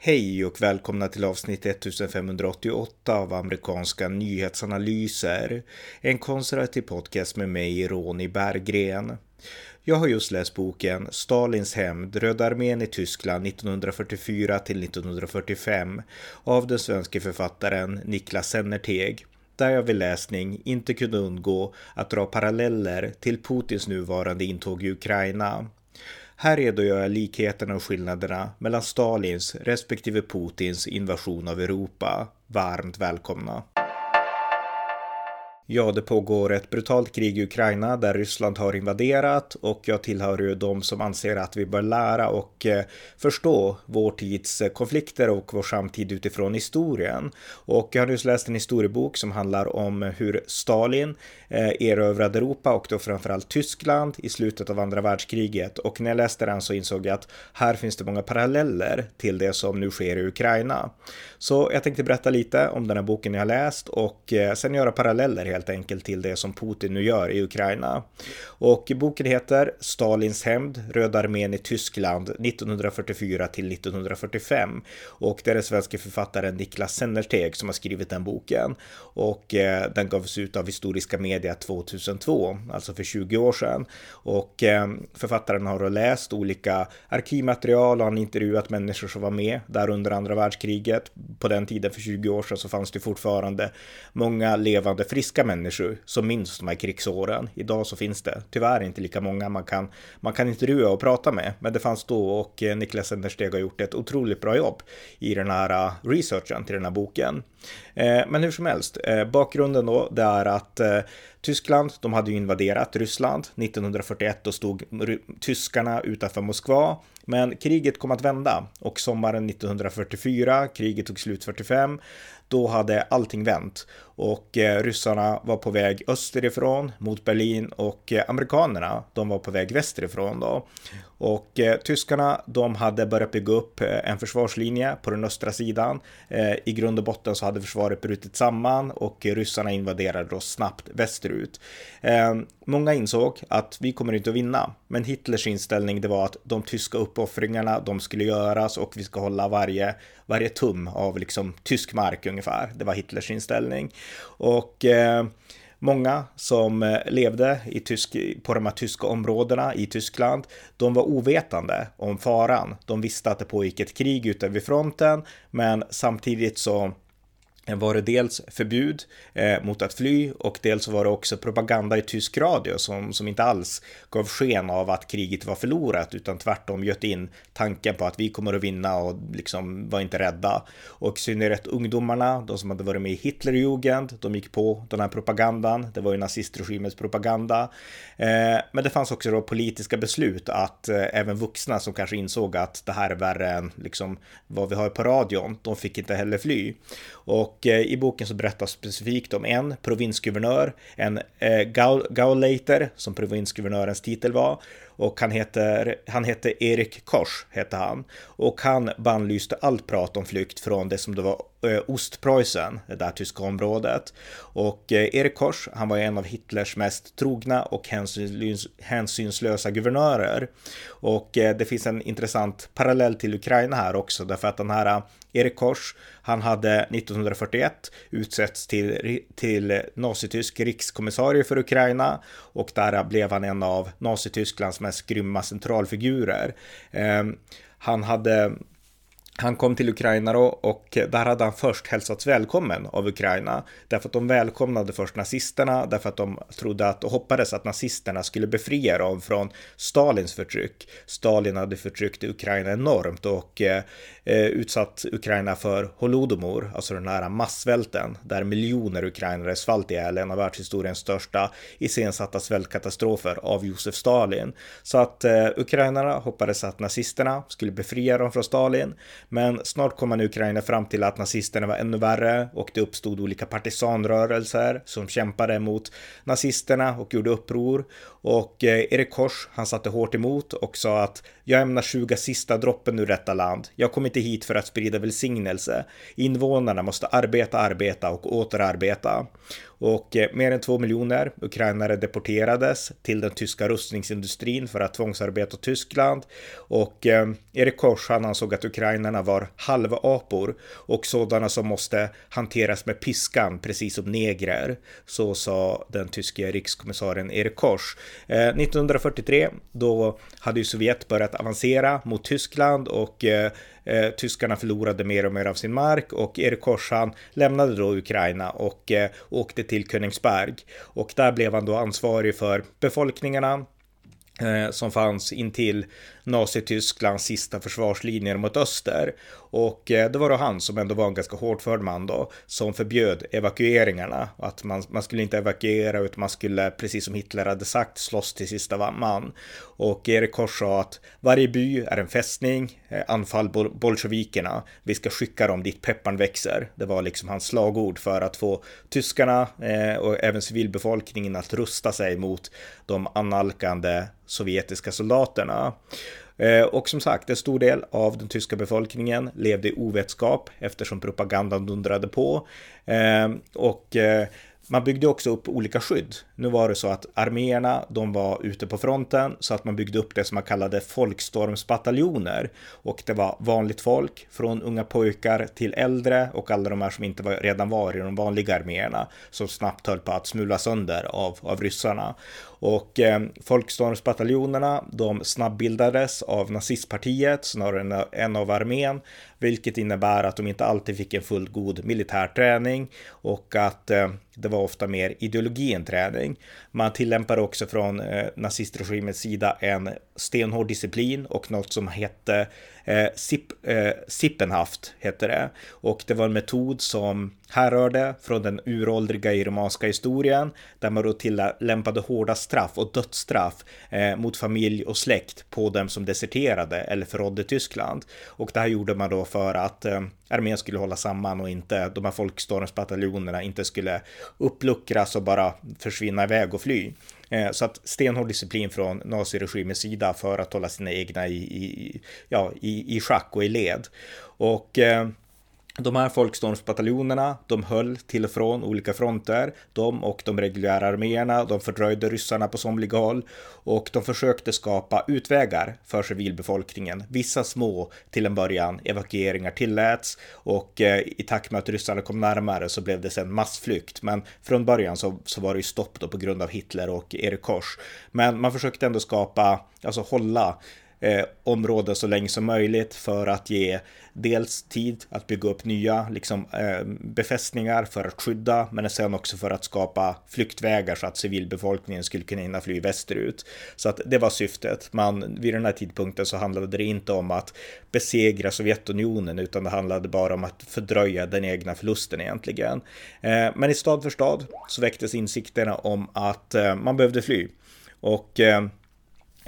Hej och välkomna till avsnitt 1588 av amerikanska nyhetsanalyser. En konservativ podcast med mig, Ronny Berggren. Jag har just läst boken Stalins hämnd, Röda armén i Tyskland 1944 till 1945 av den svenska författaren Niklas Sennerteg där jag vid läsning inte kunde undgå att dra paralleller till Putins nuvarande intåg i Ukraina. Här redogör jag likheterna och skillnaderna mellan Stalins respektive Putins invasion av Europa. Varmt välkomna! Ja, det pågår ett brutalt krig i Ukraina där Ryssland har invaderat och jag tillhör ju de som anser att vi bör lära och eh, förstå vår tids eh, konflikter och vår samtid utifrån historien. Och jag har nyss läst en historiebok som handlar om hur Stalin eh, erövrade Europa och då framförallt Tyskland i slutet av andra världskriget. Och när jag läste den så insåg jag att här finns det många paralleller till det som nu sker i Ukraina. Så jag tänkte berätta lite om den här boken jag har läst och sen göra paralleller helt enkelt till det som Putin nu gör i Ukraina. Och boken heter Stalins hämnd, Röda armén i Tyskland 1944 till 1945 och det är den svenska författaren Niklas Sennersteg som har skrivit den boken och eh, den gavs ut av Historiska Media 2002, alltså för 20 år sedan. Och eh, författaren har då läst olika arkivmaterial och han intervjuat människor som var med där under andra världskriget. På den tiden för 20 år sedan så fanns det fortfarande många levande friska människor som minns de här krigsåren. Idag så finns det tyvärr inte lika många man kan, man kan intervjua och prata med, men det fanns då och eh, Niklas Endersteg har gjort ett otroligt bra jobb i den här eh, researchen till den här boken. Eh, men hur som helst, bakgrunden då, det är att Tyskland, de hade ju invaderat Ryssland 1941 och stod tyskarna utanför Moskva. Men kriget kom att vända och sommaren 1944, kriget tog slut 45, då hade allting vänt och eh, ryssarna var på väg österifrån mot Berlin och eh, amerikanerna, de var på väg västerifrån då. Och eh, tyskarna, de hade börjat bygga upp eh, en försvarslinje på den östra sidan. Eh, I grund och botten så hade försvaret brutit samman och ryssarna invaderade då snabbt västerut. Eh, många insåg att vi kommer inte att vinna, men Hitlers inställning det var att de tyska uppoffringarna, de skulle göras och vi ska hålla varje, varje tum av liksom tysk mark ungefär. Det var Hitlers inställning. Och eh, Många som eh, levde i tysk, på de här tyska områdena i Tyskland, de var ovetande om faran. De visste att det pågick ett krig ute vid fronten, men samtidigt så var det dels förbud eh, mot att fly och dels var det också propaganda i tysk radio som, som inte alls gav sken av att kriget var förlorat utan tvärtom göt in tanken på att vi kommer att vinna och liksom var inte rädda. Och i synnerhet ungdomarna, de som hade varit med i Hitlerjugend, de gick på den här propagandan. Det var ju nazistregimens propaganda. Eh, men det fanns också då politiska beslut att eh, även vuxna som kanske insåg att det här är värre än liksom vad vi har på radion, de fick inte heller fly. Och och eh, i boken så berättas specifikt om en provinsguvernör, en eh, Gauleiter, som provinsguvernörens titel var, och han heter, han hette Erik Kors, hette han. Och han bannlyste allt prat om flykt från det som det var eh, Ostpreussen, det där tyska området. Och eh, Erik Kors, han var en av Hitlers mest trogna och hänsynslösa guvernörer. Och eh, det finns en intressant parallell till Ukraina här också, därför att den här Erik Kors, han hade 1941 utsetts till, till nazitysk rikskommissarie för Ukraina och där blev han en av Nazitysklands mest grymma centralfigurer. Eh, han hade han kom till Ukraina då och där hade han först hälsats välkommen av Ukraina. Därför att de välkomnade först nazisterna, därför att de trodde att och hoppades att nazisterna skulle befria dem från Stalins förtryck. Stalin hade förtryckt Ukraina enormt och eh, utsatt Ukraina för holodomor, alltså den här massvälten där miljoner ukrainare svalt ihjäl, en av världshistoriens största iscensatta svältkatastrofer av Josef Stalin. Så att eh, ukrainarna hoppades att nazisterna skulle befria dem från Stalin, men snart kom man i Ukraina fram till att nazisterna var ännu värre och det uppstod olika partisanrörelser som kämpade mot nazisterna och gjorde uppror. Och eh, Erik Kors, han satte hårt emot och sa att jag ämnar suga sista droppen ur detta land. Jag kom inte hit för att sprida välsignelse. Invånarna måste arbeta, arbeta och återarbeta och eh, mer än två miljoner ukrainare deporterades till den tyska rustningsindustrin för att tvångsarbeta Tyskland och eh, Erik Kors han ansåg att ukrainarna var halvapor och sådana som måste hanteras med piskan precis som negrer. Så sa den tyske rikskommissarien Erik Kors. Eh, 1943 då hade ju Sovjet börjat avancera mot Tyskland och eh, eh, tyskarna förlorade mer och mer av sin mark och Erik Korshan lämnade då Ukraina och eh, åkte till Königsberg. Och där blev han då ansvarig för befolkningarna eh, som fanns intill Nazitysklands sista försvarslinjer mot öster. Och eh, det var då han som ändå var en ganska hårdförd man då, som förbjöd evakueringarna. Att man, man skulle inte evakuera utan man skulle, precis som Hitler hade sagt, slåss till sista man. Och Erik Kors sa att varje by är en fästning, eh, anfall bol bolsjevikerna, vi ska skicka dem dit pepparn växer. Det var liksom hans slagord för att få tyskarna eh, och även civilbefolkningen att rusta sig mot de annalkande sovjetiska soldaterna. Eh, och som sagt, en stor del av den tyska befolkningen levde i ovetskap eftersom propagandan dundrade på. Eh, och eh, man byggde också upp olika skydd. Nu var det så att arméerna, de var ute på fronten så att man byggde upp det som man kallade folkstormsbataljoner. Och det var vanligt folk, från unga pojkar till äldre och alla de här som inte var, redan var i de vanliga arméerna som snabbt höll på att smula sönder av, av ryssarna. Och eh, folkstormsbataljonerna, de snabbbildades av nazistpartiet snarare än av armén, vilket innebär att de inte alltid fick en fullgod militär träning och att eh, det var ofta mer ideologi än träning. Man tillämpar också från eh, nazistregimens sida en stenhård disciplin och något som hette eh, Sip, eh, Sippenhaft, hette det. Och det var en metod som härrörde från den uråldriga iromanska historien där man då tillämpade hårda straff och dödsstraff eh, mot familj och släkt på dem som deserterade eller förrådde Tyskland. Och det här gjorde man då för att eh, armén skulle hålla samman och inte de här folkstormsbataljonerna inte skulle uppluckras och bara försvinna iväg och fly. Eh, så att stenhård disciplin från naziregimens sida för att hålla sina egna i, i, ja, i, i schack och i led. Och eh, de här folkstormsbataljonerna, de höll till och från olika fronter. De och de reguljära arméerna, de fördröjde ryssarna på somliga håll och de försökte skapa utvägar för civilbefolkningen. Vissa små till en början evakueringar tilläts och eh, i takt med att ryssarna kom närmare så blev det sen massflykt. Men från början så, så var det ju stopp då på grund av Hitler och Erik Kors. Men man försökte ändå skapa, alltså hålla eh, områden så länge som möjligt för att ge dels tid att bygga upp nya liksom, eh, befästningar för att skydda, men sen också för att skapa flyktvägar så att civilbefolkningen skulle kunna hinna fly västerut. Så att det var syftet. Man, vid den här tidpunkten så handlade det inte om att besegra Sovjetunionen, utan det handlade bara om att fördröja den egna förlusten egentligen. Eh, men i stad för stad så väcktes insikterna om att eh, man behövde fly. Och Eh,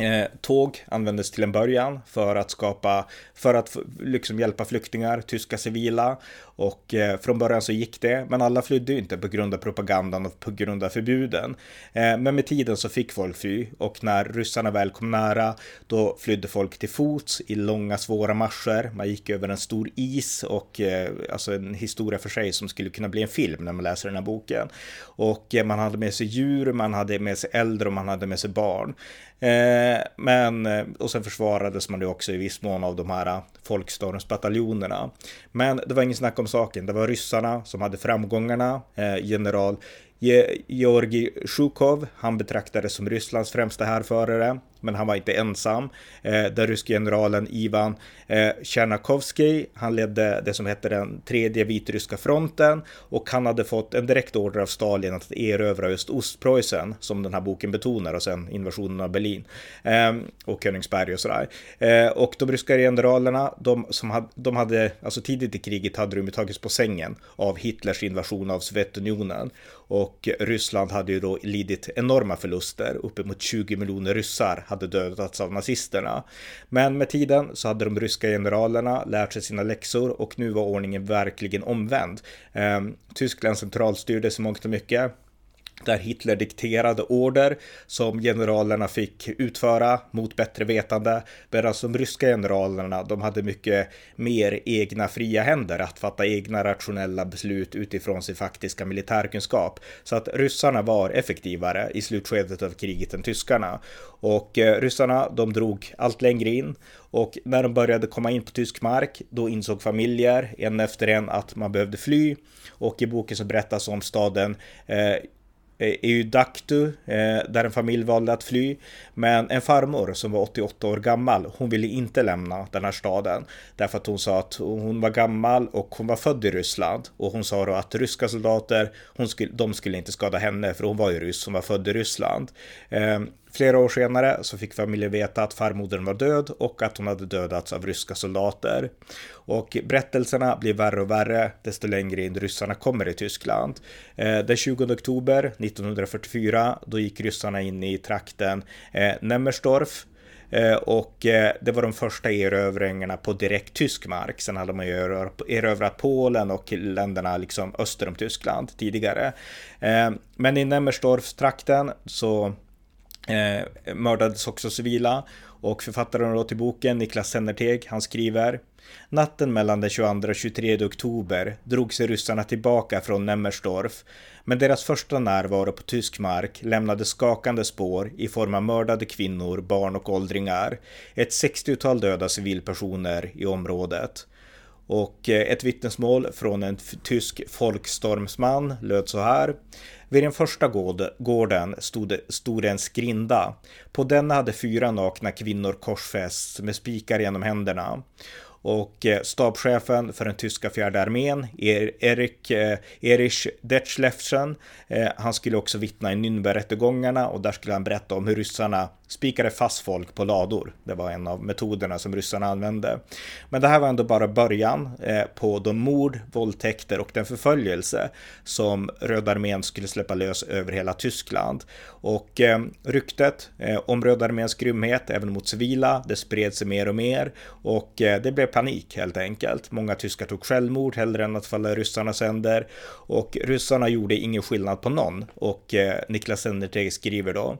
Eh, tåg användes till en början för att skapa, för att liksom hjälpa flyktingar, tyska civila och eh, från början så gick det, men alla flydde ju inte på grund av propagandan och på grund av förbuden. Eh, men med tiden så fick folk fly och när ryssarna väl kom nära, då flydde folk till fots i långa svåra marscher. Man gick över en stor is och eh, alltså en historia för sig som skulle kunna bli en film när man läser den här boken. Och eh, man hade med sig djur, man hade med sig äldre och man hade med sig barn. Eh, men, eh, och sen försvarades man ju också i viss mån av de här eh, folkstormsbataljonerna. Men det var ingen snack om saken. Det var ryssarna som hade framgångarna. Eh, general Georgi Shukov, han betraktades som Rysslands främsta härförare men han var inte ensam. Eh, den ryske generalen Ivan eh, Tjernakovskij, han ledde det som hette den tredje vitryska fronten och han hade fått en direkt order av Stalin att erövra just Ostpreussen, som den här boken betonar, och sen invasionen av Berlin eh, och Königsberg och sådär. Eh, och de ryska generalerna, de, som hade, de hade, alltså tidigt i kriget hade de tagits på sängen av Hitlers invasion av Sovjetunionen och Ryssland hade ju då lidit enorma förluster, uppemot 20 miljoner ryssar hade dödats av nazisterna. Men med tiden så hade de ryska generalerna lärt sig sina läxor och nu var ordningen verkligen omvänd. Ehm, Tyskland centralstyrdes i mångt och mycket där Hitler dikterade order som generalerna fick utföra mot bättre vetande, medan alltså, de ryska generalerna, de hade mycket mer egna fria händer att fatta egna rationella beslut utifrån sin faktiska militärkunskap. Så att ryssarna var effektivare i slutskedet av kriget än tyskarna. Och eh, ryssarna, de drog allt längre in och när de började komma in på tysk mark, då insåg familjer en efter en att man behövde fly. Och i boken så berättas om staden eh, Eh, Eudaktu, Daktu, eh, där en familj valde att fly. Men en farmor som var 88 år gammal, hon ville inte lämna den här staden. Därför att hon sa att hon var gammal och hon var född i Ryssland. Och hon sa då att ryska soldater, hon skulle, de skulle inte skada henne, för hon var ju ryss, hon var född i Ryssland. Ehm, Flera år senare så fick familjen veta att farmodern var död och att hon hade dödats av ryska soldater. Och berättelserna blir värre och värre desto längre in ryssarna kommer i Tyskland. Eh, den 20 oktober 1944 då gick ryssarna in i trakten eh, Nemmersdorf eh, och det var de första erövringarna på direkt tysk mark. Sen hade man ju erövrat Polen och länderna liksom öster om Tyskland tidigare. Men i Nemmersdorf-trakten så eh, mördades också civila och författaren då till boken, Niklas Sennerteg, han skriver Natten mellan den 22 och 23 oktober drog sig ryssarna tillbaka från Nemmersdorf, men deras första närvaro på tysk mark lämnade skakande spår i form av mördade kvinnor, barn och åldringar, ett 60-tal döda civilpersoner i området. Och eh, ett vittnesmål från en tysk folkstormsman löd så här. Vid den första gården stod, stod en skrinda. På denna hade fyra nakna kvinnor korsfästs med spikar genom händerna. Och eh, stabschefen för den tyska fjärde armén, Erik, eh, Erich Detlefsen, han skulle också vittna i Nürnbergrättegångarna och där skulle han berätta om hur ryssarna spikade fast folk på lador. Det var en av metoderna som ryssarna använde. Men det här var ändå bara början eh, på de mord, våldtäkter och den förföljelse som Röda armén skulle släppa lös över hela Tyskland. Och eh, ryktet eh, om Röda arméns grymhet även mot civila, det spred sig mer och mer och det blev panik helt enkelt. Många tyskar tog självmord hellre än att falla i ryssarnas händer och ryssarna gjorde ingen skillnad på någon och Niklas Sennerteg skriver då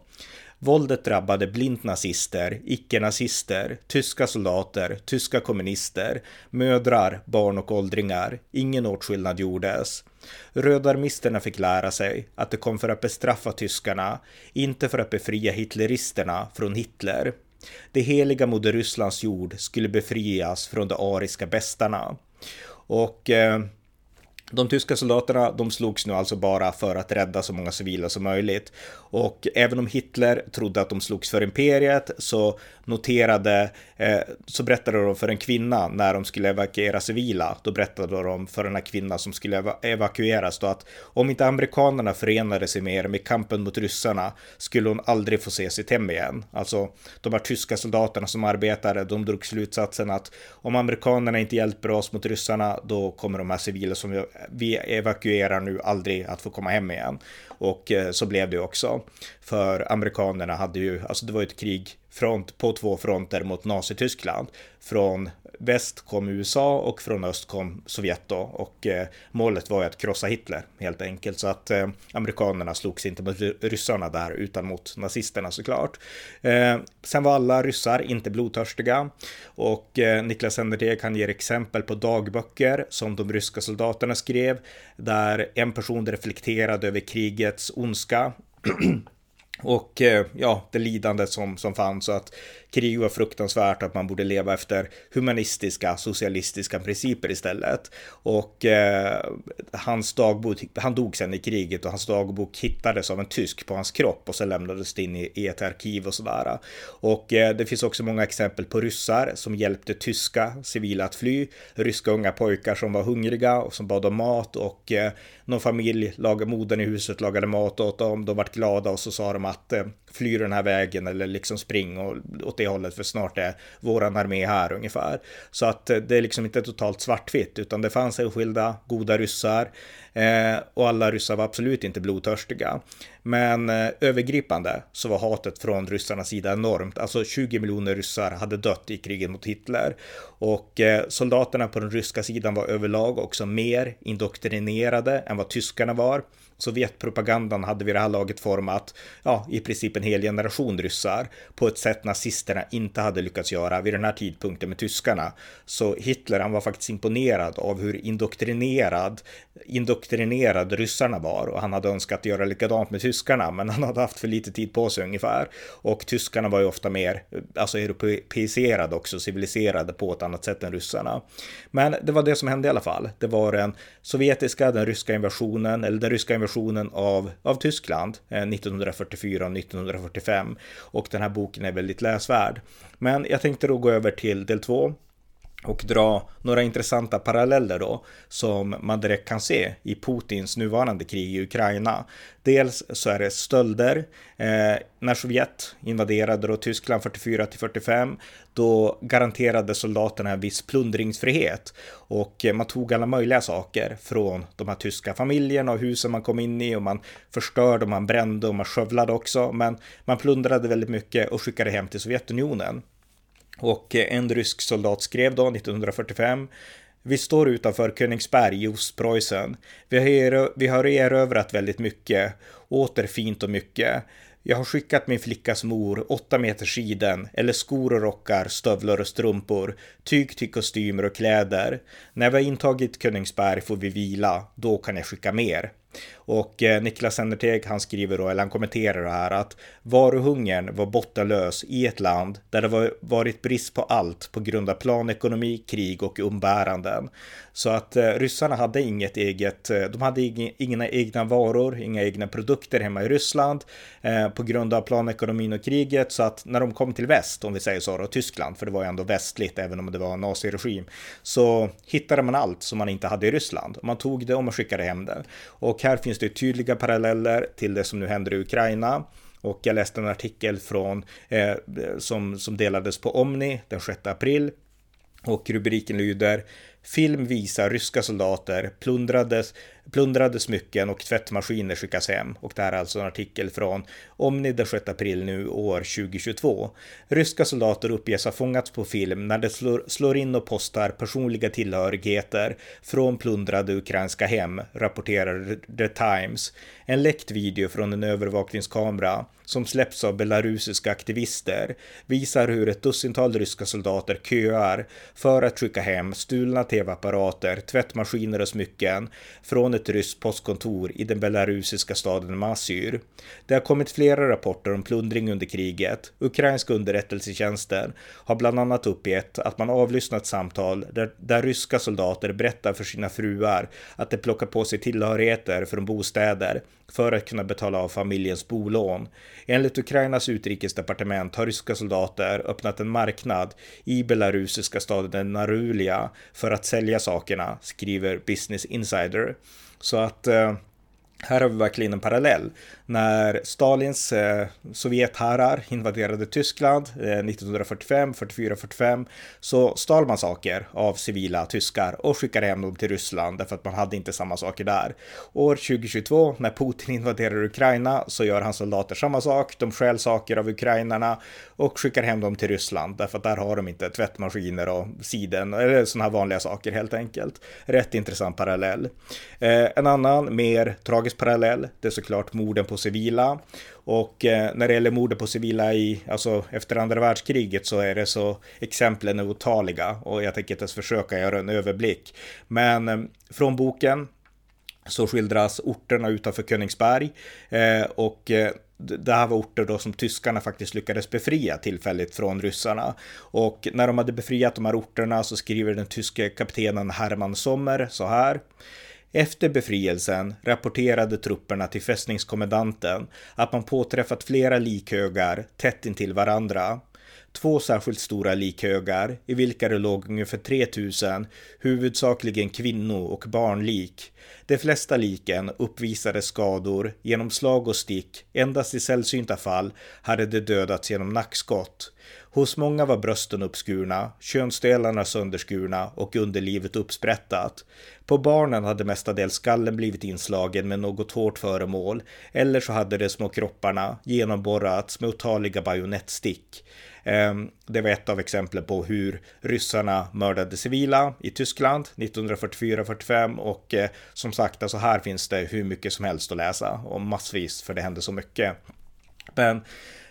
Våldet drabbade blint nazister, icke-nazister, tyska soldater, tyska kommunister, mödrar, barn och åldringar. Ingen åtskillnad gjordes. Rödarmisterna fick lära sig att det kom för att bestraffa tyskarna, inte för att befria hitleristerna från Hitler. Det heliga Moder Rysslands jord skulle befrias från de ariska bestarna. Och eh, de tyska soldaterna, de slogs nu alltså bara för att rädda så många civila som möjligt. Och även om Hitler trodde att de slogs för imperiet så noterade, eh, så berättade de för en kvinna när de skulle evakuera civila, då berättade de för den här kvinnan som skulle evakueras då att om inte amerikanerna förenade sig mer med kampen mot ryssarna skulle hon aldrig få se sitt hem igen. Alltså de här tyska soldaterna som arbetade, de drog slutsatsen att om amerikanerna inte hjälper oss mot ryssarna, då kommer de här civila som vi vi evakuerar nu aldrig att få komma hem igen. Och eh, så blev det också. För amerikanerna hade ju, alltså det var ett krig front, på två fronter mot Nazityskland. Från väst kom USA och från öst kom Sovjet då. Och eh, målet var ju att krossa Hitler helt enkelt. Så att eh, amerikanerna slogs inte mot ryssarna där utan mot nazisterna såklart. Eh, sen var alla ryssar inte blodtörstiga. Och eh, Niklas Enderteg kan ge exempel på dagböcker som de ryska soldaterna skrev där en person reflekterade över krigets ondska. och eh, ja, det lidande som, som fanns. och att krig var fruktansvärt, att man borde leva efter humanistiska, socialistiska principer istället. Och eh, hans dagbok, han dog sen i kriget och hans dagbok hittades av en tysk på hans kropp och sen lämnades det in i, i ett arkiv och sådär. Och eh, det finns också många exempel på ryssar som hjälpte tyska civila att fly, ryska unga pojkar som var hungriga och som bad om mat och eh, någon familj, lagade, modern i huset lagade mat åt dem, de vart glada och så sa de att eh, fly den här vägen eller liksom spring och, åt det hållet för snart är våran armé här ungefär. Så att eh, det är liksom inte totalt svartvitt utan det fanns enskilda goda ryssar eh, och alla ryssar var absolut inte blodtörstiga. Men eh, övergripande så var hatet från ryssarnas sida enormt. Alltså 20 miljoner ryssar hade dött i kriget mot Hitler. Och eh, soldaterna på den ryska sidan var överlag också mer indoktrinerade än vad tyskarna var. Sovjetpropagandan hade vid det här laget format, ja, i princip en hel generation ryssar på ett sätt nazisterna inte hade lyckats göra vid den här tidpunkten med tyskarna. Så Hitler, han var faktiskt imponerad av hur indoktrinerad, indoktrinerad ryssarna var och han hade önskat göra likadant med tyskarna, men han hade haft för lite tid på sig ungefär. Och tyskarna var ju ofta mer, alltså europeiserade också, civiliserade på ett annat sätt än ryssarna. Men det var det som hände i alla fall. Det var den sovjetiska, den ryska invasionen, eller den ryska invasionen invasionen av, av Tyskland eh, 1944 och 1945. Och den här boken är väldigt läsvärd. Men jag tänkte då gå över till del två och dra några intressanta paralleller då som man direkt kan se i Putins nuvarande krig i Ukraina. Dels så är det stölder. Eh, när Sovjet invaderade då Tyskland 44 till 45 då garanterade soldaterna en viss plundringsfrihet och man tog alla möjliga saker från de här tyska familjerna och husen man kom in i och man förstörde och man brände och man skövlade också. Men man plundrade väldigt mycket och skickade hem till Sovjetunionen. Och en rysk soldat skrev då 1945 vi står utanför Königsberg i Ostpreussen. Vi har, vi har erövrat väldigt mycket, åter fint och mycket. Jag har skickat min flickas mor åtta meter skiden, eller skor och rockar, stövlar och strumpor, tyg till kostymer och kläder. När vi har intagit Königsberg får vi vila, då kan jag skicka mer. Och eh, Niklas Ennerteg han skriver då, eller han kommenterar det här att varuhungern var bottenlös i ett land där det var, varit brist på allt på grund av planekonomi, krig och umbäranden. Så att eh, ryssarna hade inget eget, eh, de hade ing, inga egna varor, inga egna produkter hemma i Ryssland eh, på grund av planekonomin och kriget. Så att när de kom till väst, om vi säger så, då, Tyskland, för det var ju ändå västligt även om det var en naziregim, så hittade man allt som man inte hade i Ryssland. Man tog det och man skickade hem det. Och här finns det tydliga paralleller till det som nu händer i Ukraina. Och jag läste en artikel från, eh, som, som delades på Omni den 6 april. Och rubriken lyder Film visar ryska soldater plundrades, plundrade smycken och tvättmaskiner skickas hem. Och det här är alltså en artikel från Omni den 6 april nu år 2022. Ryska soldater uppges ha fångats på film när de slår, slår in och postar personliga tillhörigheter från plundrade ukrainska hem, rapporterar The Times. En läckt video från en övervakningskamera som släpps av belarusiska aktivister visar hur ett dussintal ryska soldater köar för att skicka hem stulna tv-apparater, tvättmaskiner och smycken från ett ryskt postkontor i den belarusiska staden Masyr. Det har kommit flera rapporter om plundring under kriget. Ukrainska underrättelsetjänsten har bland annat uppgett att man avlyssnat samtal där, där ryska soldater berättar för sina fruar att de plockar på sig tillhörigheter från bostäder för att kunna betala av familjens bolån. Enligt Ukrainas utrikesdepartement har ryska soldater öppnat en marknad i belarusiska staden Narulia för att sälja sakerna, skriver Business Insider. Så att eh, här har vi verkligen en parallell. När Stalins eh, Sovjetherrar invaderade Tyskland eh, 1945, 44, 45 så stal man saker av civila tyskar och skickade hem dem till Ryssland därför att man hade inte samma saker där. År 2022 när Putin invaderar Ukraina så gör hans soldater samma sak. De stjäl saker av ukrainarna och skickar hem dem till Ryssland därför att där har de inte tvättmaskiner och siden eller sådana här vanliga saker helt enkelt. Rätt intressant parallell. Eh, en annan mer tragisk parallell, det är såklart morden på civila. Och eh, när det gäller morden på civila i, alltså efter andra världskriget så är det så exemplen är otaliga och jag tänker inte ens försöka göra en överblick. Men eh, från boken så skildras orterna utanför Königsberg eh, och eh, det här var orter då som tyskarna faktiskt lyckades befria tillfälligt från ryssarna. Och när de hade befriat de här orterna så skriver den tyske kaptenen Hermann Sommer så här. Efter befrielsen rapporterade trupperna till fästningskommendanten att man påträffat flera likhögar tätt intill varandra. Två särskilt stora likhögar i vilka det låg ungefär 3000 huvudsakligen kvinno och barnlik. De flesta liken uppvisade skador genom slag och stick. Endast i sällsynta fall hade de dödats genom nackskott. Hos många var brösten uppskurna, könsdelarna sönderskurna och underlivet uppsprättat. På barnen hade mestadels skallen blivit inslagen med något hårt föremål eller så hade de små kropparna genomborrats med otaliga bajonettstick. Ehm, det var ett av exemplen på hur ryssarna mördade civila i Tyskland 1944-45 och eh, som sagt, alltså här finns det hur mycket som helst att läsa och massvis för det hände så mycket. Men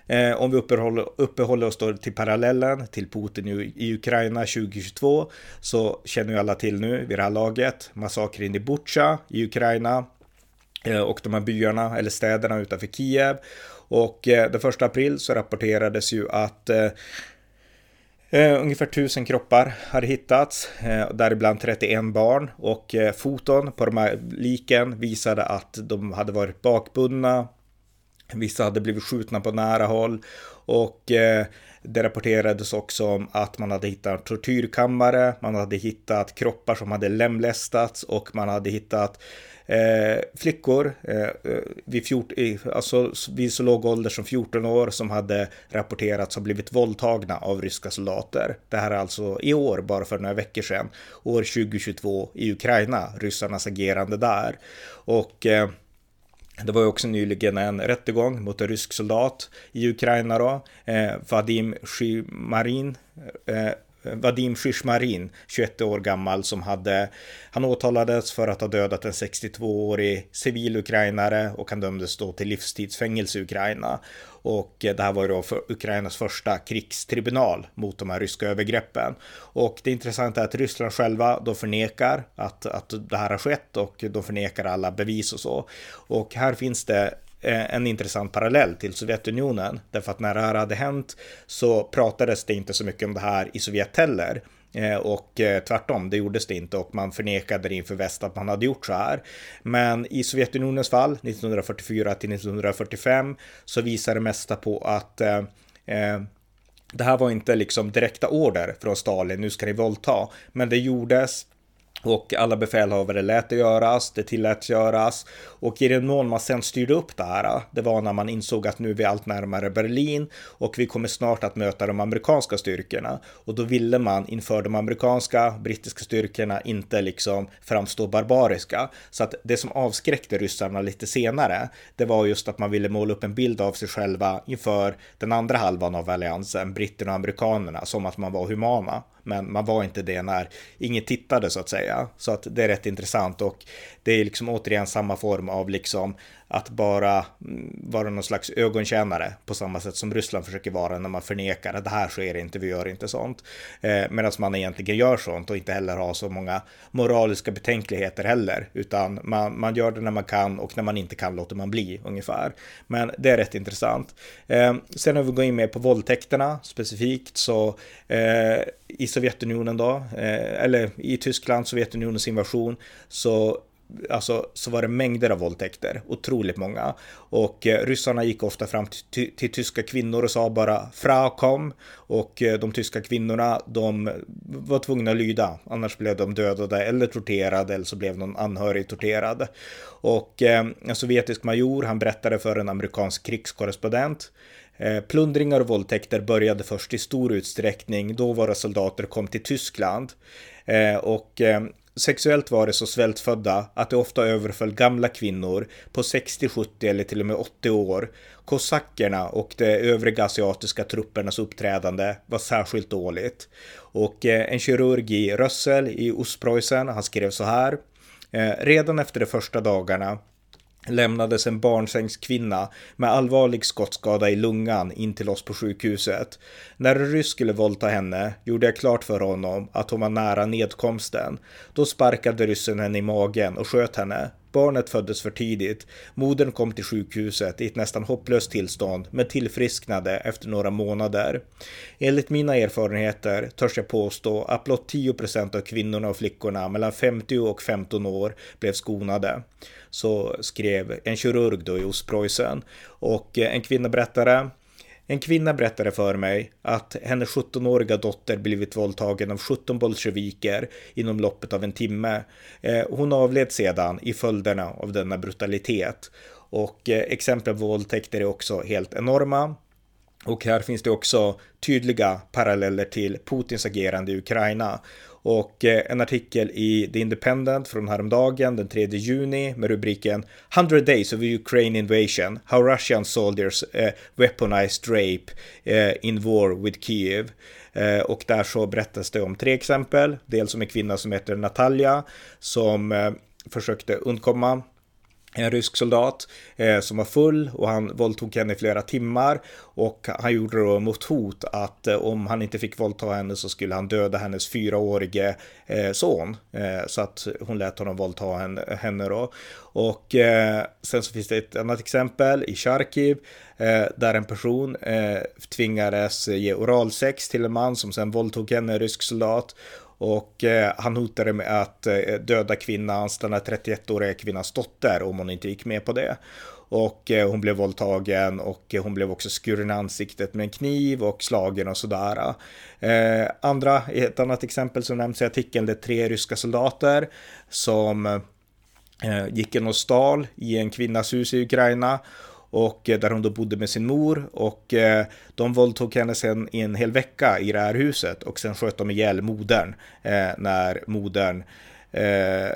Eh, om vi uppehåller, uppehåller oss då till parallellen till Putin i, i Ukraina 2022 så känner ju alla till nu vid det här laget massakern i Butja i Ukraina eh, och de här byarna eller städerna utanför Kiev. Och eh, den första april så rapporterades ju att eh, Eh, ungefär tusen kroppar hade hittats, eh, däribland 31 barn och eh, foton på de här liken visade att de hade varit bakbundna. Vissa hade blivit skjutna på nära håll och eh, det rapporterades också om att man hade hittat tortyrkammare, man hade hittat kroppar som hade lemlästats och man hade hittat Eh, flickor eh, eh vid, fjort, alltså vid så låg ålder som 14 år som hade rapporterats ha blivit våldtagna av ryska soldater. Det här är alltså i år, bara för några veckor sedan, år 2022 i Ukraina, ryssarnas agerande där. Och eh, det var ju också nyligen en rättegång mot en rysk soldat i Ukraina då, eh, Vadim Shymarin. eh, Eh, Vadim Shishmarin, 21 år gammal, som hade, han åtalades för att ha dödat en 62-årig civil ukrainare och han dömdes då till livstidsfängelse i Ukraina. Och eh, det här var ju då för Ukrainas första krigstribunal mot de här ryska övergreppen. Och det intressanta är att Ryssland själva, de förnekar att, att det här har skett och de förnekar alla bevis och så. Och här finns det Eh, en intressant parallell till Sovjetunionen. Därför att när det här hade hänt så pratades det inte så mycket om det här i Sovjet heller. Eh, och eh, tvärtom, det gjordes det inte och man förnekade det inför väst att man hade gjort så här. Men i Sovjetunionens fall, 1944 till 1945, så visar det mesta på att eh, det här var inte liksom direkta order från Stalin, nu ska ni våldta. Men det gjordes och alla befälhavare lät det göras, det tilläts göras och i den mån man sen styrde upp det här, det var när man insåg att nu är vi allt närmare Berlin och vi kommer snart att möta de amerikanska styrkorna. Och då ville man inför de amerikanska, brittiska styrkorna inte liksom framstå barbariska. Så att det som avskräckte ryssarna lite senare, det var just att man ville måla upp en bild av sig själva inför den andra halvan av alliansen, britterna och amerikanerna, som att man var humana. Men man var inte det när ingen tittade så att säga. Så att det är rätt intressant och det är liksom återigen samma form av liksom att bara mm, vara någon slags ögontjänare på samma sätt som Ryssland försöker vara när man förnekar att det här sker inte, vi gör inte sånt. Eh, Medan man egentligen gör sånt och inte heller har så många moraliska betänkligheter heller, utan man, man gör det när man kan och när man inte kan låter man bli ungefär. Men det är rätt intressant. Eh, sen när vi går in mer på våldtäkterna specifikt så eh, i Sovjetunionen då, eh, eller i Tyskland, Sovjetunionens invasion, så alltså, så var det mängder av våldtäkter, otroligt många. Och eh, ryssarna gick ofta fram till, till, tyska kvinnor och sa bara “Frau, kom och eh, de tyska kvinnorna, de var tvungna att lyda, annars blev de dödade eller torterade eller så blev någon anhörig torterad. Och eh, en sovjetisk major, han berättade för en amerikansk krigskorrespondent eh, Plundringar och våldtäkter började först i stor utsträckning då våra soldater kom till Tyskland. Eh, och eh, Sexuellt var det så svältfödda att de ofta överföll gamla kvinnor på 60, 70 eller till och med 80 år. Kosackerna och de övriga asiatiska truppernas uppträdande var särskilt dåligt. Och eh, en kirurg i Rössel i Ostpreussen, han skrev så här. Eh, redan efter de första dagarna lämnades en barnsängskvinna med allvarlig skottskada i lungan in till oss på sjukhuset. När en ryss skulle våldta henne gjorde jag klart för honom att hon var nära nedkomsten. Då sparkade ryssen henne i magen och sköt henne. Barnet föddes för tidigt. Modern kom till sjukhuset i ett nästan hopplöst tillstånd men tillfrisknade efter några månader. Enligt mina erfarenheter törs jag påstå att blott 10 av kvinnorna och flickorna mellan 50 och 15 år blev skonade. Så skrev en kirurg då i Ostpreussen. Och eh, en kvinna berättade en kvinna berättade för mig att hennes 17-åriga dotter blivit våldtagen av 17 bolsjeviker inom loppet av en timme. Eh, hon avled sedan i följderna av denna brutalitet. Och eh, exempel på våldtäkter är också helt enorma. Och här finns det också tydliga paralleller till Putins agerande i Ukraina. Och eh, en artikel i The Independent från häromdagen den 3 juni med rubriken 100 days of Ukraine invasion, how Russian soldiers uh, weaponized rape uh, in war with Kiev. Och där så berättas det om tre exempel. Dels om en kvinna som heter Natalia som försökte undkomma en rysk soldat eh, som var full och han våldtog henne i flera timmar. Och han gjorde då mot hot att eh, om han inte fick våldta henne så skulle han döda hennes fyraårige eh, son. Eh, så att hon lät honom våldta henne, henne då. Och eh, sen så finns det ett annat exempel i Charkiv eh, där en person eh, tvingades ge oralsex till en man som sen våldtog henne, en rysk soldat och eh, han hotade med att eh, döda kvinnans, den här 31-åriga kvinnans dotter om hon inte gick med på det. Och eh, hon blev våldtagen och hon blev också skuren i ansiktet med en kniv och slagen och sådär. Eh, andra, ett annat exempel som nämns i artikeln, det är tre ryska soldater som eh, gick in och stal i en kvinnas hus i Ukraina och eh, där hon då bodde med sin mor och eh, de våldtog henne sen i en hel vecka i det här huset och sen sköt de ihjäl modern eh, när modern eh,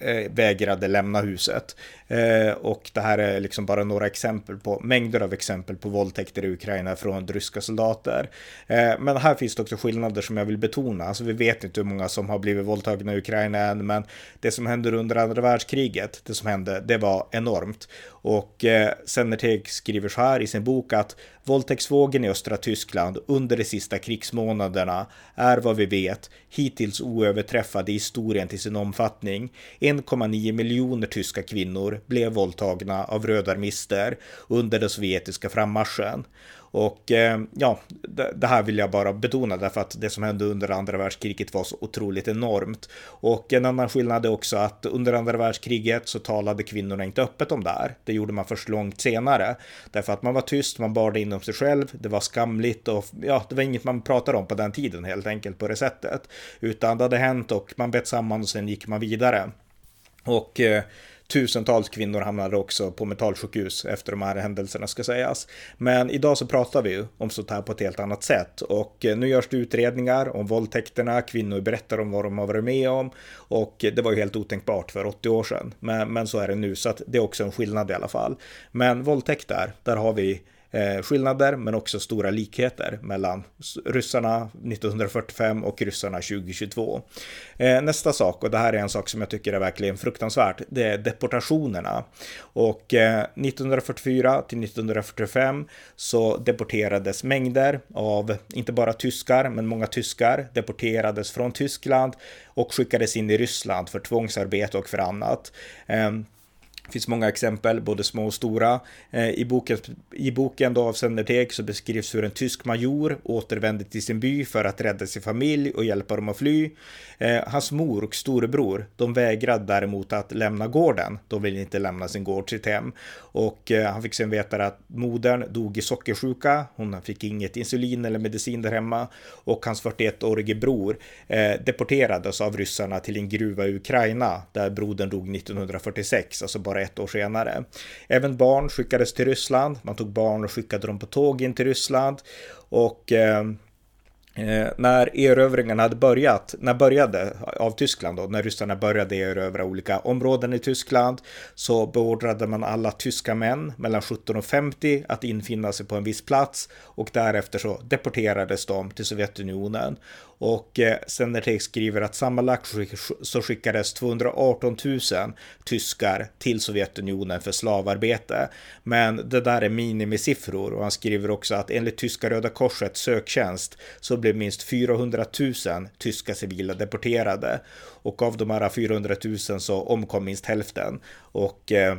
eh vägrade lämna huset. Eh, och det här är liksom bara några exempel på mängder av exempel på våldtäkter i Ukraina från ryska soldater. Eh, men här finns det också skillnader som jag vill betona. Alltså vi vet inte hur många som har blivit våldtagna i Ukraina än, men det som hände under andra världskriget, det som hände, det var enormt. Och eh, Sennerteg skriver så här i sin bok att våldtäktsvågen i östra Tyskland under de sista krigsmånaderna är vad vi vet hittills oöverträffad i historien till sin omfattning. 1,9 miljoner tyska kvinnor blev våldtagna av rödarmister under den sovjetiska frammarschen. Och eh, ja, det, här vill jag bara betona därför att det som hände under andra världskriget var så otroligt enormt. Och en annan skillnad är också att under andra världskriget så talade kvinnorna inte öppet om det här. Det gjorde man först långt senare. Därför att man var tyst, man bar det inom sig själv, det var skamligt och ja, det var inget man pratade om på den tiden helt enkelt på det sättet. Utan det hade hänt och man bet samman och sen gick man vidare. Och eh, tusentals kvinnor hamnade också på mentalsjukhus efter de här händelserna ska sägas. Men idag så pratar vi ju om sånt här på ett helt annat sätt och eh, nu görs det utredningar om våldtäkterna, kvinnor berättar om vad de har varit med om och eh, det var ju helt otänkbart för 80 år sedan. Men, men så är det nu så att det är också en skillnad i alla fall. Men våldtäkter, där har vi Eh, skillnader men också stora likheter mellan ryssarna 1945 och ryssarna 2022. Eh, nästa sak, och det här är en sak som jag tycker är verkligen fruktansvärt, det är deportationerna. Och eh, 1944 till 1945 så deporterades mängder av, inte bara tyskar, men många tyskar deporterades från Tyskland och skickades in i Ryssland för tvångsarbete och för annat. Ehm, det finns många exempel, både små och stora. Eh, I boken, i boken då av Senderteg så beskrivs hur en tysk major återvände till sin by för att rädda sin familj och hjälpa dem att fly. Eh, hans mor och storebror, de vägrade däremot att lämna gården. De ville inte lämna sin gård, sitt hem. Och eh, han fick sen veta att modern dog i sockersjuka. Hon fick inget insulin eller medicin där hemma. Och hans 41-årige bror deporterades av ryssarna till en gruva i Ukraina där brodern dog 1946, alltså bara bara ett år senare. Även barn skickades till Ryssland. Man tog barn och skickade dem på tåg in till Ryssland. Och eh, eh, när erövringen hade börjat, när började av Tyskland då, när ryssarna började erövra olika områden i Tyskland, så beordrade man alla tyska män mellan 17 och 50 att infinna sig på en viss plats och därefter så deporterades de till Sovjetunionen. Och eh, skriver att sammanlagt så skickades 218 000 tyskar till Sovjetunionen för slavarbete. Men det där är minimisiffror och han skriver också att enligt tyska Röda Korsets söktjänst så blev minst 400 000 tyska civila deporterade och av de här 400 000 så omkom minst hälften. Och eh,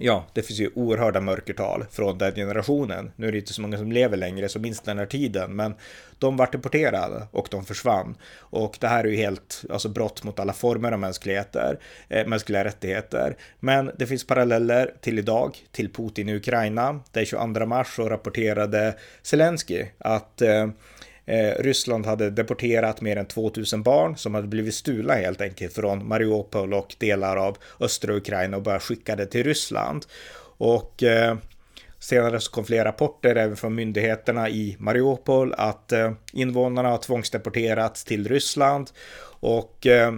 ja, det finns ju oerhörda mörkertal från den generationen. Nu är det inte så många som lever längre som minst den här tiden, men de vart deporterade och de försvann. Och det här är ju helt, alltså brott mot alla former av mänskligheter, eh, mänskliga rättigheter. Men det finns paralleller till idag, till Putin i Ukraina. Den 22 mars så rapporterade Zelensky att eh, Eh, Ryssland hade deporterat mer än 2000 barn som hade blivit stulna helt enkelt från Mariupol och delar av östra Ukraina och bara skickade till Ryssland. Och eh, Senare så kom flera rapporter även från myndigheterna i Mariupol att eh, invånarna har tvångsdeporterats till Ryssland och eh,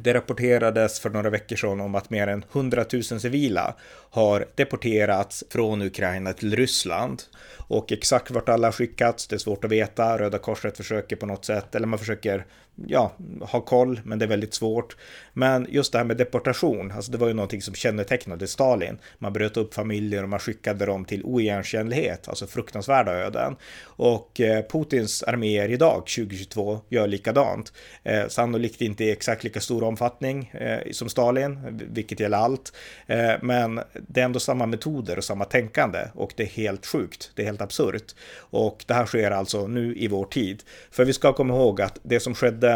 det rapporterades för några veckor sedan om att mer än 100 000 civila har deporterats från Ukraina till Ryssland. Och exakt vart alla har skickats, det är svårt att veta. Röda Korset försöker på något sätt, eller man försöker ja, ha koll, men det är väldigt svårt. Men just det här med deportation, alltså det var ju någonting som kännetecknade Stalin. Man bröt upp familjer och man skickade dem till oigenkännlighet, alltså fruktansvärda öden. Och eh, Putins arméer idag, 2022, gör likadant. Eh, sannolikt inte i exakt lika stor omfattning eh, som Stalin, vilket gäller allt. Eh, men det är ändå samma metoder och samma tänkande och det är helt sjukt. Det är helt absurt. Och det här sker alltså nu i vår tid. För vi ska komma ihåg att det som skedde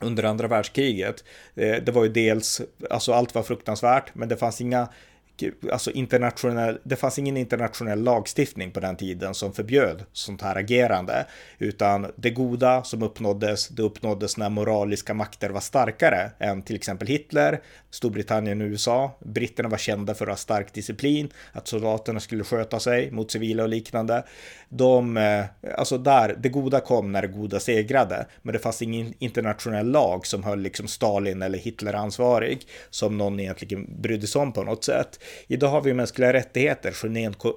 under andra världskriget. Eh, det var ju dels, alltså allt var fruktansvärt, men det fanns inga alltså internationell, det fanns ingen internationell lagstiftning på den tiden som förbjöd sånt här agerande, utan det goda som uppnåddes, det uppnåddes när moraliska makter var starkare än till exempel Hitler, Storbritannien och USA. Britterna var kända för att ha stark disciplin, att soldaterna skulle sköta sig mot civila och liknande. De, eh, alltså där, det goda kom när det goda segrade, men det fanns ingen internationell lag som höll liksom Stalin eller Hitler ansvarig, som någon egentligen brydde sig om på något sätt. Idag har vi mänskliga rättigheter,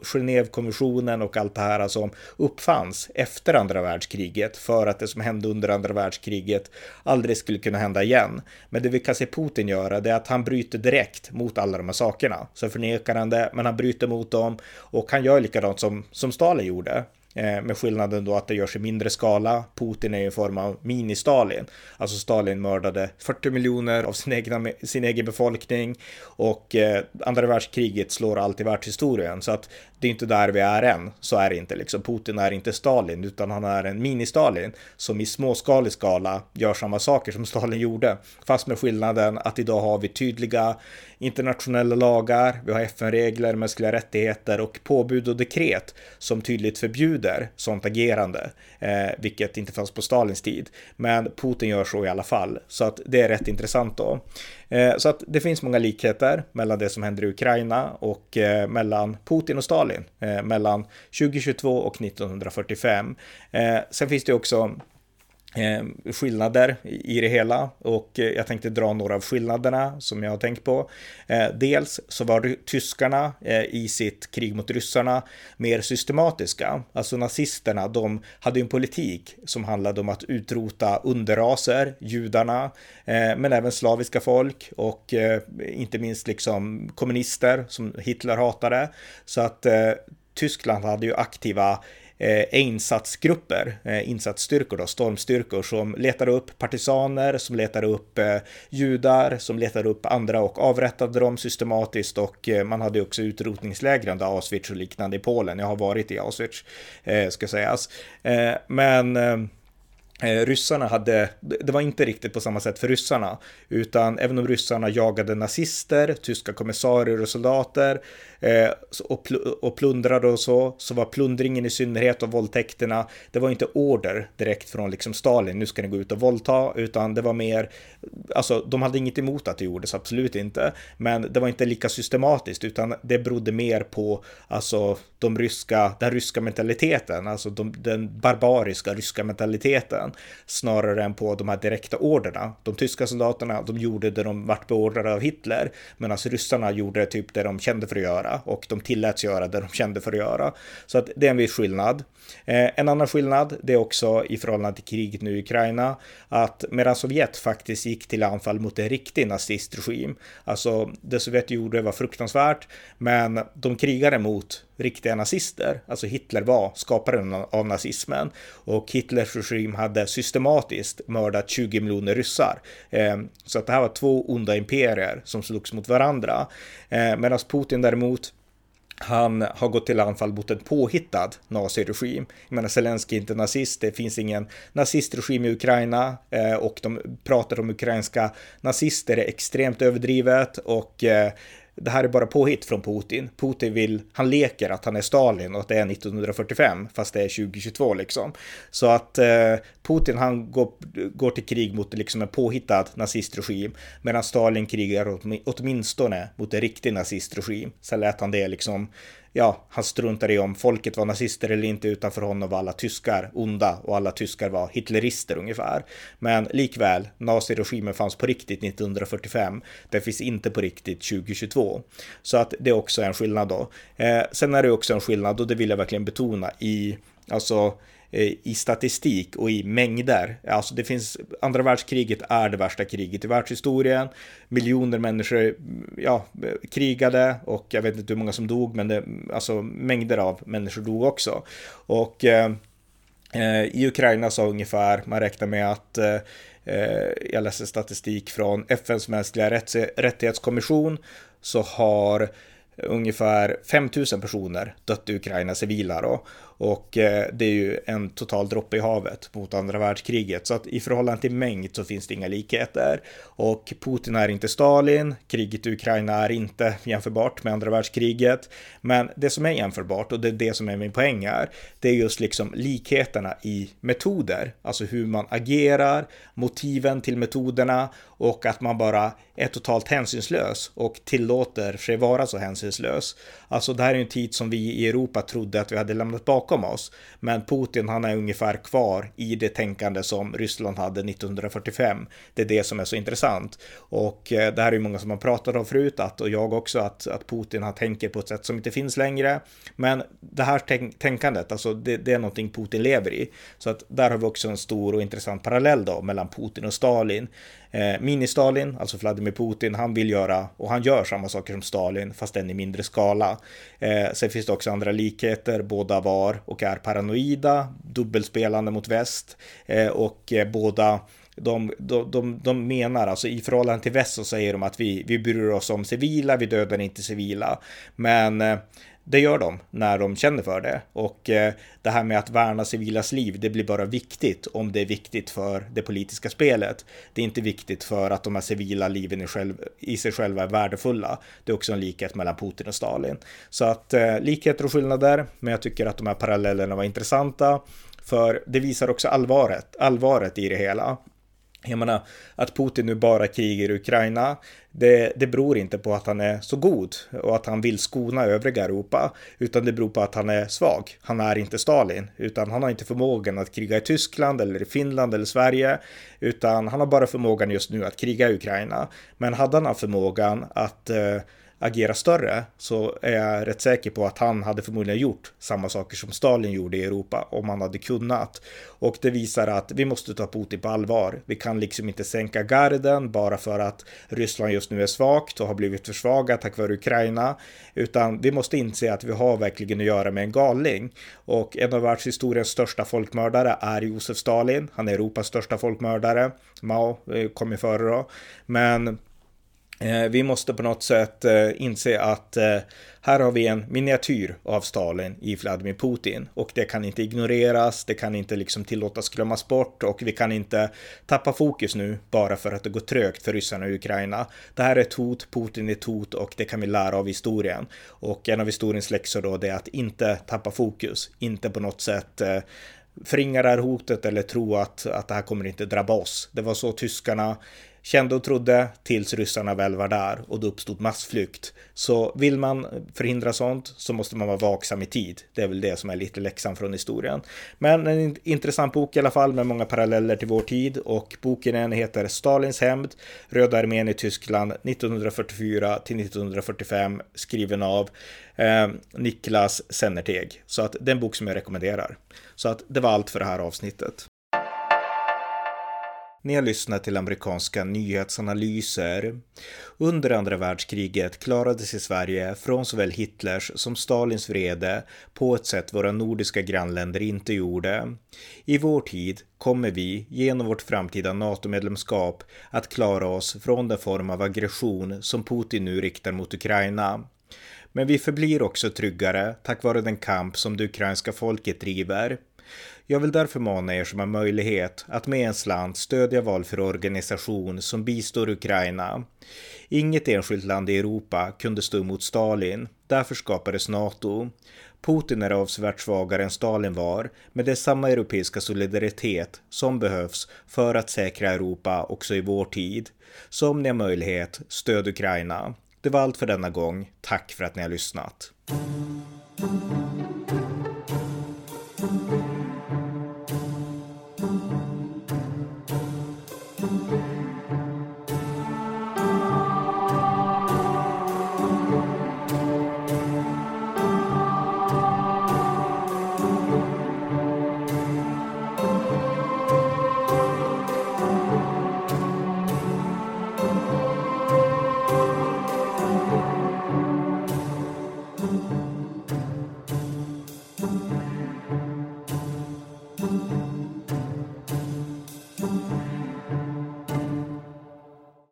Genèvekonventionen och allt det här som uppfanns efter andra världskriget för att det som hände under andra världskriget aldrig skulle kunna hända igen. Men det vi kan se Putin göra det är att han bryter direkt mot alla de här sakerna. Så förnekar han det, men han bryter mot dem och han gör likadant som, som Stalin gjorde. Eh, med skillnaden då att det görs i mindre skala. Putin är ju en form av mini-Stalin. Alltså Stalin mördade 40 miljoner av sin, egna, sin egen befolkning och eh, andra världskriget slår allt i världshistorien. Så att det är inte där vi är än. Så är det inte liksom. Putin är inte Stalin utan han är en mini-Stalin som i småskalig skala gör samma saker som Stalin gjorde. Fast med skillnaden att idag har vi tydliga internationella lagar, vi har FN-regler, mänskliga rättigheter och påbud och dekret som tydligt förbjuder sånt agerande, eh, vilket inte fanns på Stalins tid. Men Putin gör så i alla fall, så att det är rätt intressant då. Eh, så att det finns många likheter mellan det som händer i Ukraina och eh, mellan Putin och Stalin, eh, mellan 2022 och 1945. Sen finns det också eh, skillnader i det hela och eh, jag tänkte dra några av skillnaderna som jag har tänkt på. Eh, dels så var tyskarna eh, i sitt krig mot ryssarna mer systematiska. Alltså nazisterna, de hade en politik som handlade om att utrota underraser, judarna, eh, men även slaviska folk och eh, inte minst liksom kommunister som Hitler hatade. Så att eh, Tyskland hade ju aktiva eh, insatsgrupper, eh, insatsstyrkor då, stormstyrkor som letar upp partisaner, som letar upp eh, judar, som letar upp andra och avrättade dem systematiskt och eh, man hade också utrotningslägren, där Auschwitz och liknande i Polen. Jag har varit i Auschwitz, eh, ska sägas. Eh, men Eh, Eh, ryssarna hade, det var inte riktigt på samma sätt för ryssarna, utan även om ryssarna jagade nazister, tyska kommissarier och soldater eh, och, och plundrade och så, så var plundringen i synnerhet och våldtäkterna, det var inte order direkt från liksom Stalin, nu ska ni gå ut och våldta, utan det var mer, alltså de hade inget emot att det gjordes, absolut inte, men det var inte lika systematiskt, utan det berodde mer på, alltså de ryska, den ryska mentaliteten, alltså de, den barbariska ryska mentaliteten sidan snarare än på de här direkta orderna. De tyska soldaterna, de gjorde det de vart beordrade av Hitler, medan ryssarna gjorde typ det de kände för att göra och de tilläts göra det de kände för att göra. Så att det är en viss skillnad. Eh, en annan skillnad, det är också i förhållande till kriget nu i Ukraina, att medan Sovjet faktiskt gick till anfall mot en riktig nazistregim, alltså det Sovjet gjorde var fruktansvärt, men de krigade mot riktiga nazister. Alltså Hitler var skaparen av nazismen och Hitlers regim hade systematiskt mördat 20 miljoner ryssar. Eh, så att det här var två onda imperier som slogs mot varandra. Eh, Medan Putin däremot han har gått till anfall mot en påhittad naziregim. Jag menar, Zelenskyj är inte nazist, det finns ingen nazistregim i Ukraina eh, och de pratar om ukrainska nazister är extremt överdrivet och eh, det här är bara påhitt från Putin. Putin vill, han leker att han är Stalin och att det är 1945, fast det är 2022 liksom. Så att eh, Putin, han går, går till krig mot liksom en påhittad nazistregim, medan Stalin krigar åtminstone mot en riktig nazistregim. Sen lät han det liksom ja, han struntade i om folket var nazister eller inte, utan för honom var alla tyskar onda och alla tyskar var hitlerister ungefär. Men likväl, naziregimen fanns på riktigt 1945. den finns inte på riktigt 2022. Så att det är också en skillnad då. Eh, sen är det också en skillnad och det vill jag verkligen betona i, alltså Eh, i statistik och i mängder. Alltså det finns, andra världskriget är det värsta kriget i världshistorien. Miljoner människor mm, ja, krigade och jag vet inte hur många som dog, men det, alltså mängder av människor dog också. Och eh, eh i Ukraina så ungefär, man räknar med att eh, eh jag läser statistik från FNs mänskliga rättighetskommission så har ungefär 5000 personer dött i Ukraina civila då. Och eh, det är ju en total droppe i havet mot andra världskriget. Så att i förhållande till mängd så finns det inga likheter. Och Putin är inte Stalin, kriget i Ukraina är inte jämförbart med andra världskriget. Men det som är jämförbart, och det är det som är min poäng här, det är just liksom likheterna i metoder. Alltså hur man agerar, motiven till metoderna och att man bara är totalt hänsynslös och tillåter sig vara så hänsynslös. Alltså det här är en tid som vi i Europa trodde att vi hade lämnat bakom oss. Men Putin han är ungefär kvar i det tänkande som Ryssland hade 1945. Det är det som är så intressant. Och eh, det här är ju många som har pratat om förut, att, och jag också, att, att Putin han tänker på ett sätt som inte finns längre. Men det här tänk tänkandet, alltså det, det, är någonting Putin lever i. Så att där har vi också en stor och intressant parallell då mellan Putin och Stalin. Eh, Mini-Stalin, alltså Vladimir Putin, han vill göra och han gör samma saker som Stalin, fast den i mindre skala. Eh, sen finns det också andra likheter, båda var och är paranoida, dubbelspelande mot väst eh, och eh, båda de, de, de, de menar, alltså i förhållande till väst så säger de att vi, vi bryr oss om civila, vi dödar inte civila. Men eh, det gör de när de känner för det. Och eh, det här med att värna civilas liv, det blir bara viktigt om det är viktigt för det politiska spelet. Det är inte viktigt för att de här civila liven i, sig själva är värdefulla. Det är också en likhet mellan Putin och Stalin. Så att eh, likheter och skillnader, men jag tycker att de här parallellerna var intressanta. För det visar också allvaret, allvaret i det hela. Jag menar, att Putin nu bara krigar i Ukraina, det, det beror inte på att han är så god och att han vill skona övriga Europa, utan det beror på att han är svag. Han är inte Stalin, utan han har inte förmågan att kriga i Tyskland eller i Finland eller Sverige, utan han har bara förmågan just nu att kriga i Ukraina. Men hade han haft förmågan att eh, agera större så är jag rätt säker på att han hade förmodligen gjort samma saker som Stalin gjorde i Europa om han hade kunnat. Och det visar att vi måste ta Putin på allvar. Vi kan liksom inte sänka garden bara för att Ryssland just nu är svagt och har blivit försvagat tack vare Ukraina, utan vi måste inse att vi har verkligen att göra med en galning. Och en av världshistoriens största folkmördare är Josef Stalin. Han är Europas största folkmördare. Mao eh, kom ju före då. Men Eh, vi måste på något sätt eh, inse att eh, här har vi en miniatyr av Stalin i Vladimir Putin och det kan inte ignoreras, det kan inte liksom tillåtas glömmas bort och vi kan inte tappa fokus nu bara för att det går trögt för ryssarna i Ukraina. Det här är ett hot, Putin är ett hot och det kan vi lära av historien. Och en av historiens läxor då det är att inte tappa fokus, inte på något sätt förringa det här hotet eller tro att, att det här kommer inte drabba oss. Det var så tyskarna kände och trodde tills ryssarna väl var där och då uppstod massflykt. Så vill man förhindra sånt så måste man vara vaksam i tid. Det är väl det som är lite läxan från historien. Men en intressant bok i alla fall med många paralleller till vår tid och boken heter Stalins hämnd, Röda armén i Tyskland 1944 till 1945 skriven av eh, Niklas Sennerteg. Så att det är en bok som jag rekommenderar. Så att det var allt för det här avsnittet. Ni har lyssnat till amerikanska nyhetsanalyser. Under andra världskriget klarade sig Sverige från såväl Hitlers som Stalins vrede på ett sätt våra nordiska grannländer inte gjorde. I vår tid kommer vi, genom vårt framtida NATO-medlemskap, att klara oss från den form av aggression som Putin nu riktar mot Ukraina. Men vi förblir också tryggare tack vare den kamp som det ukrainska folket driver. Jag vill därför mana er som har möjlighet att med en slant stödja valfri organisation som bistår Ukraina. Inget enskilt land i Europa kunde stå emot Stalin, därför skapades NATO. Putin är avsevärt svagare än Stalin var, men det är samma europeiska solidaritet som behövs för att säkra Europa också i vår tid. Så om ni har möjlighet, stöd Ukraina. Det var allt för denna gång. Tack för att ni har lyssnat. Thank